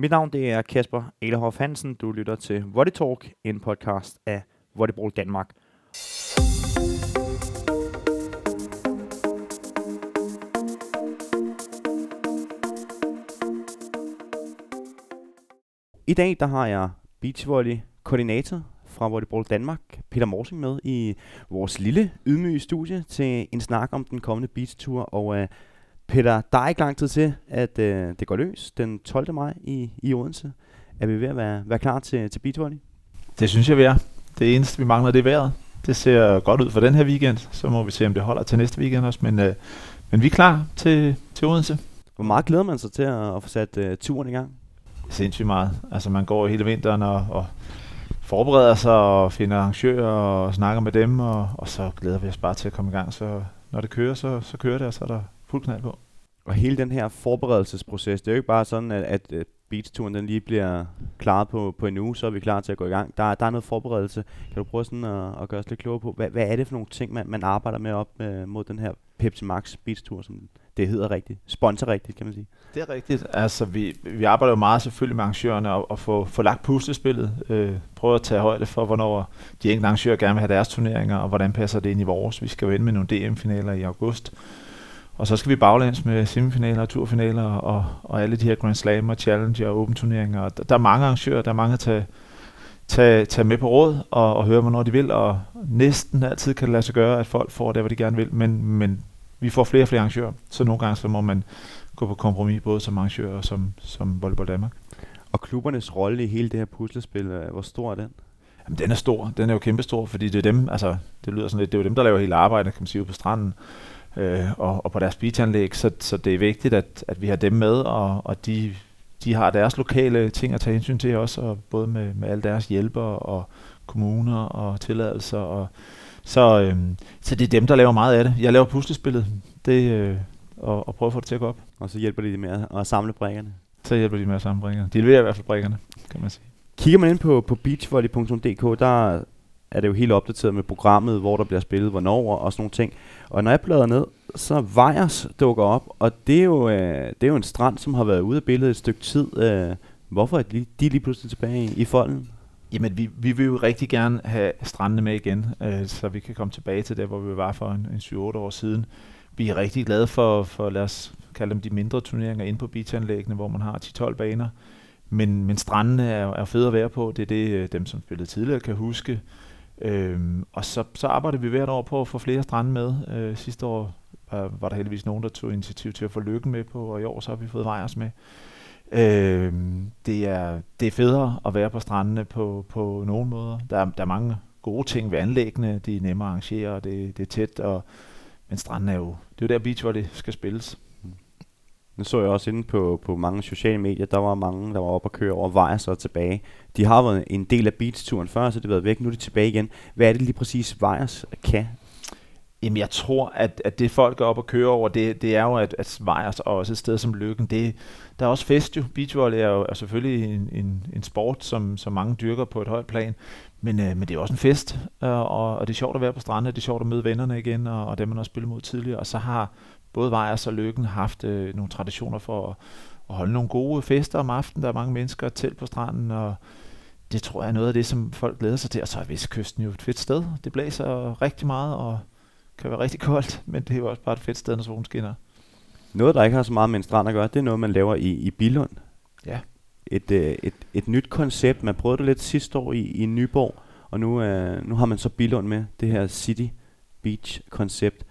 Mit navn det er Kasper Elehoff Hansen. Du lytter til Volley Talk, en podcast af Volleyball Danmark. I dag der har jeg beachvolley koordinator fra Volleyball Danmark, Peter Morsing, med i vores lille ydmyge studie til en snak om den kommende beachtur. Og øh, Peter, der er ikke lang tid til, at uh, det går løs den 12. maj i, i Odense. Er vi ved at være, være klar til, til beachvolley? Det synes jeg, vi er. Det eneste, vi mangler, det er vejret. Det ser godt ud for den her weekend. Så må vi se, om det holder til næste weekend også. Men, uh, men vi er klar til, til Odense. Hvor meget glæder man sig til at, at få sat uh, turen i gang? Sindssygt meget. Altså man går hele vinteren og, og forbereder sig og finder arrangører og snakker med dem, og, og så glæder vi os bare til at komme i gang. Så når det kører, så, så kører det, og så er der fuld knald på. Og hele den her forberedelsesproces, det er jo ikke bare sådan, at, at beach-turen den lige bliver klaret på, på en uge, så er vi klar til at gå i gang. Der, der er noget forberedelse. Kan du prøve sådan at, at gøre os lidt klogere på, hvad, hvad er det for nogle ting, man, man arbejder med op øh, mod den her Pepsi Max Beach-tur, som det hedder rigtigt. Sponsor rigtigt, kan man sige. Det er rigtigt. Altså, vi, vi arbejder jo meget selvfølgelig med arrangørerne og, og få, få lagt puslespillet. Øh, prøve at tage højde for, hvornår de enkelte arrangører gerne vil have deres turneringer, og hvordan passer det ind i vores. Vi skal jo ind med nogle DM-finaler i august. Og så skal vi baglæns med semifinaler og turfinaler og, og alle de her Grand Slam og Challenge og Open turneringer. Og der, der er mange arrangører, der er mange at tage, tage, tage med på råd og, og høre, hvornår de vil. Og næsten altid kan det lade sig gøre, at folk får det, hvad de gerne vil. Men, men vi får flere og flere arrangører, så nogle gange så må man gå på kompromis, både som arrangør og som, som Volleyball Danmark. Og klubbernes rolle i hele det her puslespil, øh, hvor stor er den? Jamen, den er stor. Den er jo kæmpestor, fordi det er dem, altså, det lyder sådan lidt, det er jo dem, der laver hele arbejdet, kan man sige, på stranden øh, og, og på deres beachanlæg, så, så det er vigtigt, at, at vi har dem med, og, og de, de har deres lokale ting at tage hensyn til også, og både med, med alle deres hjælper og kommuner og tilladelser og så, øh, så det er dem, der laver meget af det. Jeg laver puslespillet det, øh, og, og prøver at få det til at gå op. Og så hjælper de med at samle brækkerne? Så hjælper de med at samle brækkerne. De leverer i hvert fald brækkerne, kan man sige. Kigger man ind på, på beachvolley.dk, der er det jo helt opdateret med programmet, hvor der bliver spillet, hvornår og sådan nogle ting. Og når jeg bladrer ned, så Vejers dukker op, og det er jo, øh, det er jo en strand, som har været ude af billedet et stykke tid. Øh, hvorfor er de, de lige pludselig tilbage i, i folden? Jamen, vi, vi vil jo rigtig gerne have strandene med igen, øh, så vi kan komme tilbage til det, hvor vi var for en, en 7-8 år siden. Vi er rigtig glade for, for, lad os kalde dem de mindre turneringer inde på beachanlæggene, hvor man har 10-12 baner. Men, men strandene er, er fede at være på. Det er det, øh, dem som spillede tidligere kan huske. Øhm, og så, så arbejder vi hvert år på at få flere strande med. Øh, sidste år var, var der heldigvis nogen, der tog initiativ til at få lykken med på, og i år så har vi fået Vejers med. Øhm, det, er, det er federe at være på strandene på, på nogle måder. Der der er mange gode ting ved anlæggene. De er nemme at arrangere, og det, det er tæt. Og, men stranden er jo, det er jo der beach, hvor det skal spilles. Nu så jeg også inde på, på mange sociale medier, der var mange, der var oppe og køre over vej og så tilbage. De har været en del af beatsturen før, så det har været væk. Nu er de tilbage igen. Hvad er det lige præcis Vejers kan? Jamen jeg tror, at, at det folk er op og kører over, det, det er jo, at, at Vejers og også et sted som Lykken, det, der er også fest jo. Beachvolley er jo er selvfølgelig en, en, en sport, som, som mange dyrker på et højt plan, men, øh, men det er også en fest, øh, og, og det er sjovt at være på stranden, det er sjovt at møde vennerne igen, og, og dem man har spillet mod tidligere, og så har både Vejers og Lykken haft øh, nogle traditioner for at, at holde nogle gode fester om aftenen. Der er mange mennesker til på stranden, og det tror jeg er noget af det, som folk glæder sig til. Og så er Vestkysten jo et fedt sted. Det blæser rigtig meget, og kan være rigtig koldt, men det er jo også bare et fedt sted, når solen skinner. Noget, der ikke har så meget med en strand at gøre, det er noget, man laver i, i Bilund. Ja. Et, øh, et, et nyt koncept. Man prøvede det lidt sidste år i, i Nyborg, og nu, øh, nu har man så Bilund med, det her City Beach-koncept.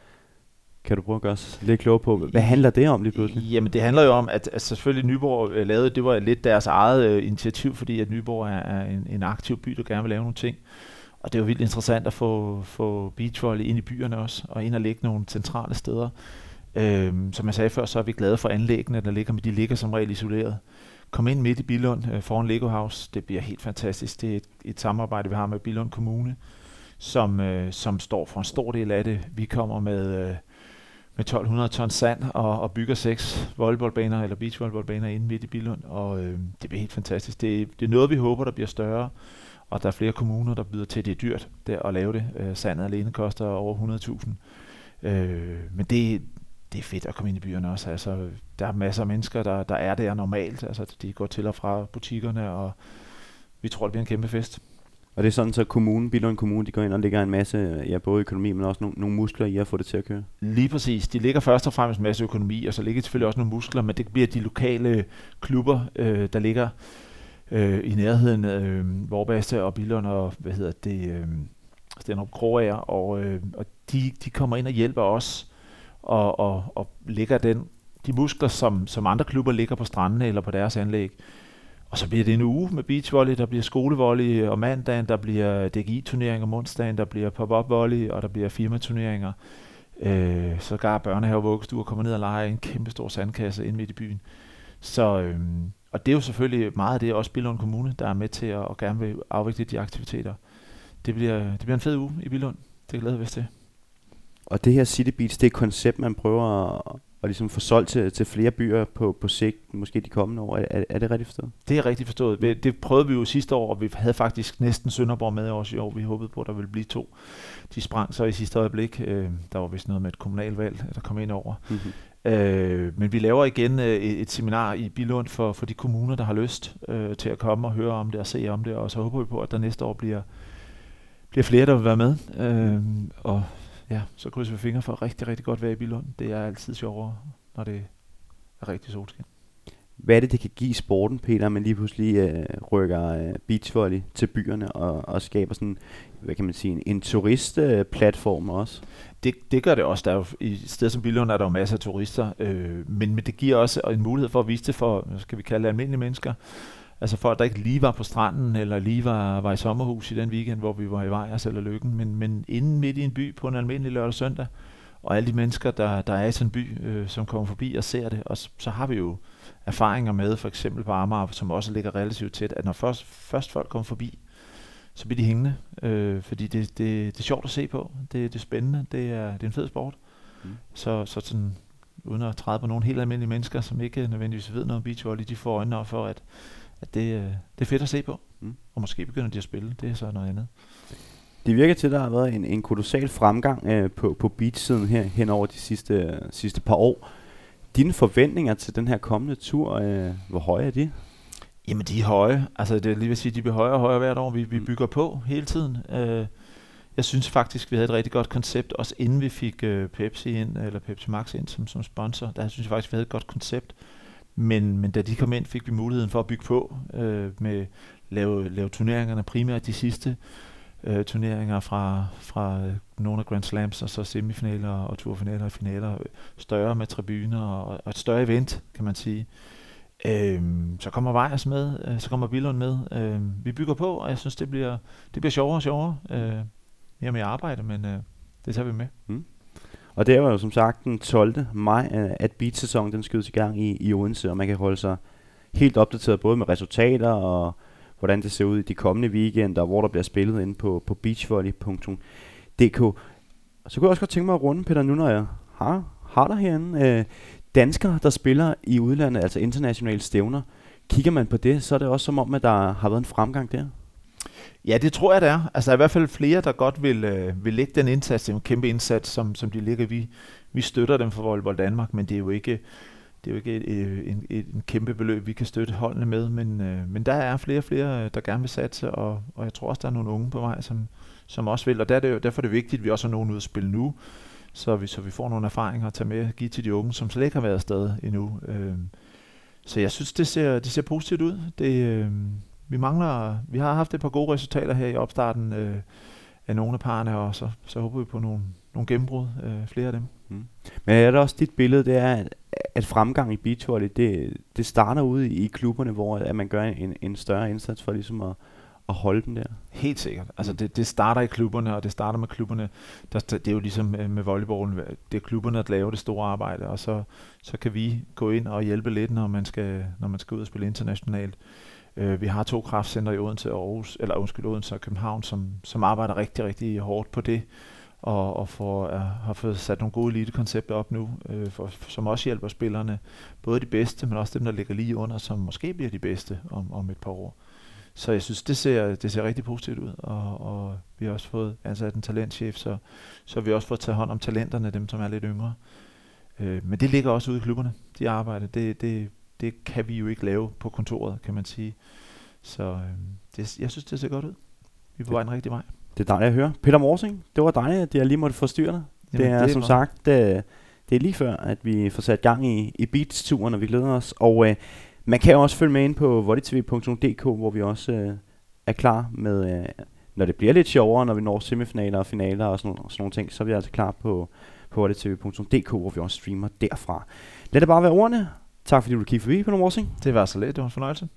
Kan du prøve at gøre os lidt klogere på, hvad handler det om lige pludselig? Jamen det handler jo om, at, at selvfølgelig Nyborg øh, lavede, det var lidt deres eget øh, initiativ, fordi at Nyborg er, er en, en aktiv by, der gerne vil lave nogle ting. Og det er jo vildt interessant at få, få beachvolley ind i byerne også, og ind og lægge nogle centrale steder. Øhm, som jeg sagde før, så er vi glade for anlæggene, der ligger, men de ligger som regel isoleret. Kom ind midt i Billund øh, foran Lego House, det bliver helt fantastisk. Det er et, et samarbejde, vi har med Billund Kommune, som, øh, som står for en stor del af det. Vi kommer med, øh, med 1200 ton sand og, og bygger seks volleyballbaner eller beachvolleyballbaner inde midt i Billund, og øh, det bliver helt fantastisk. Det, det er noget, vi håber, der bliver større og der er flere kommuner, der byder til, det er dyrt der at lave det. Øh, sandet alene koster over 100.000. Øh, men det, det er fedt at komme ind i byerne også. Altså, der er masser af mennesker, der, der er der normalt. Altså, de går til og fra butikkerne, og vi tror, det bliver en kæmpe fest. Og det er sådan, så kommunen, Billund Kommune, de går ind og lægger en masse, ja, både økonomi, men også nogle, nogle muskler i at få det til at køre? Lige præcis. De ligger først og fremmest en masse økonomi, og så ligger selvfølgelig også nogle muskler, men det bliver de lokale klubber, øh, der ligger øh, i nærheden af øh, Vorbaste og Billund og, hvad hedder det, øh, Stenrup Kroager, og, øh, og de, de kommer ind og hjælper os og, og, og lægger den, de muskler, som, som andre klubber ligger på strandene eller på deres anlæg. Og så bliver det en uge med beachvolley, der bliver skolevolley om mandagen, der bliver DGI-turnering om onsdagen, der bliver pop-up volley, og der bliver firmaturneringer. Øh, så gar børnehave og vuggestuer kommer ned og leger en kæmpe stor sandkasse ind midt i byen. Så, øh, og det er jo selvfølgelig meget af det, også Billund Kommune, der er med til at og gerne vil afvikle de aktiviteter. Det bliver, det bliver en fed uge i Billund. Det glæder vi os til. Og det her City Beats, det er et koncept, man prøver at, at ligesom få solgt til, til flere byer på, på sigt, måske de kommende år. Er, er det rigtigt forstået? Det er rigtigt forstået. Det prøvede vi jo sidste år, og vi havde faktisk næsten Sønderborg med også i år. Vi håbede på, at der ville blive to. De sprang så i sidste øjeblik. Øh, der var vist noget med et kommunalvalg, der kom ind over. Mm-hmm. Øh, men vi laver igen øh, et seminar i Bilund for, for de kommuner, der har lyst øh, til at komme og høre om det og se om det, og så håber vi på, at der næste år bliver, bliver flere, der vil være med. Øh, og ja, så krydser vi fingre for rigtig, rigtig godt vejr i Bilund. Det er altid sjovere, når det er rigtig solskin. Hvad er det, det kan give sporten, Peter, man lige pludselig øh, rykker øh, beachvolley til byerne og, og skaber sådan, hvad kan man sige, en, en turistplatform øh, også? Det, det gør det også. Der er jo, I stedet som Billund er der jo masser af turister, øh, men, men det giver også en mulighed for at vise det for, skal vi kalde det almindelige mennesker, Altså folk, der ikke lige var på stranden, eller lige var, var i sommerhus i den weekend, hvor vi var i Vejers eller Lykken, men, men inden midt i en by på en almindelig lørdag søndag, og alle de mennesker, der, der er i sådan en by, øh, som kommer forbi og ser det, og så, så har vi jo erfaringer med, for eksempel på Amager, som også ligger relativt tæt, at når først, først folk kommer forbi, så bliver de hængende, øh, fordi det, det, det er sjovt at se på, det, det er spændende, det er, det er en fed sport. Mm. Så, så sådan, uden at træde på nogle helt almindelige mennesker, som ikke nødvendigvis ved noget om beachvolley, de får øjnene op for, at at det, øh, det er fedt at se på. Mm. Og måske begynder de at spille, det er så noget andet. Det virker til, at der har været en, en kolossal fremgang øh, på, på beach-siden her hen over de sidste, sidste par år. Dine forventninger til den her kommende tur, øh, hvor høje er de? Jamen, de er høje. Altså, det er lige vil sige, de bliver højere og højere hvert år. Vi, vi mm. bygger på hele tiden. Øh, jeg synes faktisk, vi havde et rigtig godt koncept, også inden vi fik øh, Pepsi ind, eller Pepsi Max ind som, som sponsor. Der synes jeg faktisk, vi havde et godt koncept. Men, men da de kom ind, fik vi muligheden for at bygge på øh, med lave, lave turneringerne, primært de sidste øh, turneringer fra, fra nogle af Grand Slams, og så semifinaler og turfinaler og finaler, større med tribuner og, og et større event, kan man sige. Øh, så kommer Vejers med, øh, så kommer Billund med. Øh, vi bygger på, og jeg synes, det bliver, det bliver sjovere og sjovere. Øh, mere med arbejde, men øh, det tager vi med. Mm. Og det var jo som sagt den 12. maj, øh, at beat-sæsonen den skydes i gang i, i Odense, og man kan holde sig helt opdateret både med resultater og hvordan det ser ud i de kommende weekender, hvor der bliver spillet inde på, på beachvolley.dk. Så kunne jeg også godt tænke mig at runde, Peter, nu når jeg har, har der herinde, øh, danskere, der spiller i udlandet, altså internationale stævner. Kigger man på det, så er det også som om, at der har været en fremgang der. Ja, det tror jeg, det er. Altså, der er i hvert fald flere, der godt vil, øh, vil lægge den indsats. den en kæmpe indsats, som, som de ligger. Vi, vi støtter dem for Volleyball Danmark, men det er jo ikke, det er jo ikke et, øh, et, et, et, kæmpe beløb, vi kan støtte holdene med. Men, øh, men der er flere og flere, øh, der gerne vil satse, og, og jeg tror også, der er nogle unge på vej, som, som også vil. Og der er det, derfor er det vigtigt, at vi også har nogen ud at spille nu, så vi, så vi får nogle erfaringer at tage med give til de unge, som slet ikke har været afsted endnu. Øh, så jeg synes, det ser, det ser positivt ud. Det, øh, vi mangler, vi har haft et par gode resultater her i opstarten øh, af nogle af parerne, og så, så håber vi på nogle, nogle gennembrud, øh, flere af dem. Mm. Men er det også dit billede, det er, at, at fremgang i beachvolley, det, det starter ude i, i klubberne, hvor at man gør en, en større indsats for ligesom at, at holde dem der? Helt sikkert. Altså mm. det, det starter i klubberne, og det starter med klubberne. Der, det er jo ligesom med volleyballen, det er klubberne, der laver det store arbejde, og så, så kan vi gå ind og hjælpe lidt, når man skal, når man skal ud og spille internationalt. Øh, vi har to kraftcenter i Odense og Aarhus, eller undskyld, Odense og København, som, som arbejder rigtig, rigtig hårdt på det, og, og for, uh, har fået sat nogle gode elite-koncepter op nu, øh, for, som også hjælper spillerne, både de bedste, men også dem, der ligger lige under, som måske bliver de bedste om, om et par år. Så jeg synes, det ser, det ser rigtig positivt ud, og, og vi har også fået ansat en talentchef, så, så vi har også fået taget hånd om talenterne, dem som er lidt yngre. Øh, men det ligger også ude i klubberne, de arbejder. Det, det, det kan vi jo ikke lave på kontoret, kan man sige. Så øh, det, jeg synes, det ser godt ud. Vi er på vej den rigtige vej. Det er dejligt at høre. Peter Morsing, det var dejligt, at jeg lige måtte forstyrre dig. det er det som var... sagt, det, det er lige før, at vi får sat gang i, i Beats-turen, og vi glæder os. Og øh, man kan også følge med ind på volleytv.dk, hvor vi også øh, er klar med, øh, når det bliver lidt sjovere, når vi når semifinaler og finaler og sådan, og sådan nogle ting, så er vi altså klar på, på volleytv.dk, hvor vi også streamer derfra. Lad det bare være ordene. Tak fordi du kiggede forbi, Peter Morsing. Det var så lidt, det var en fornøjelse.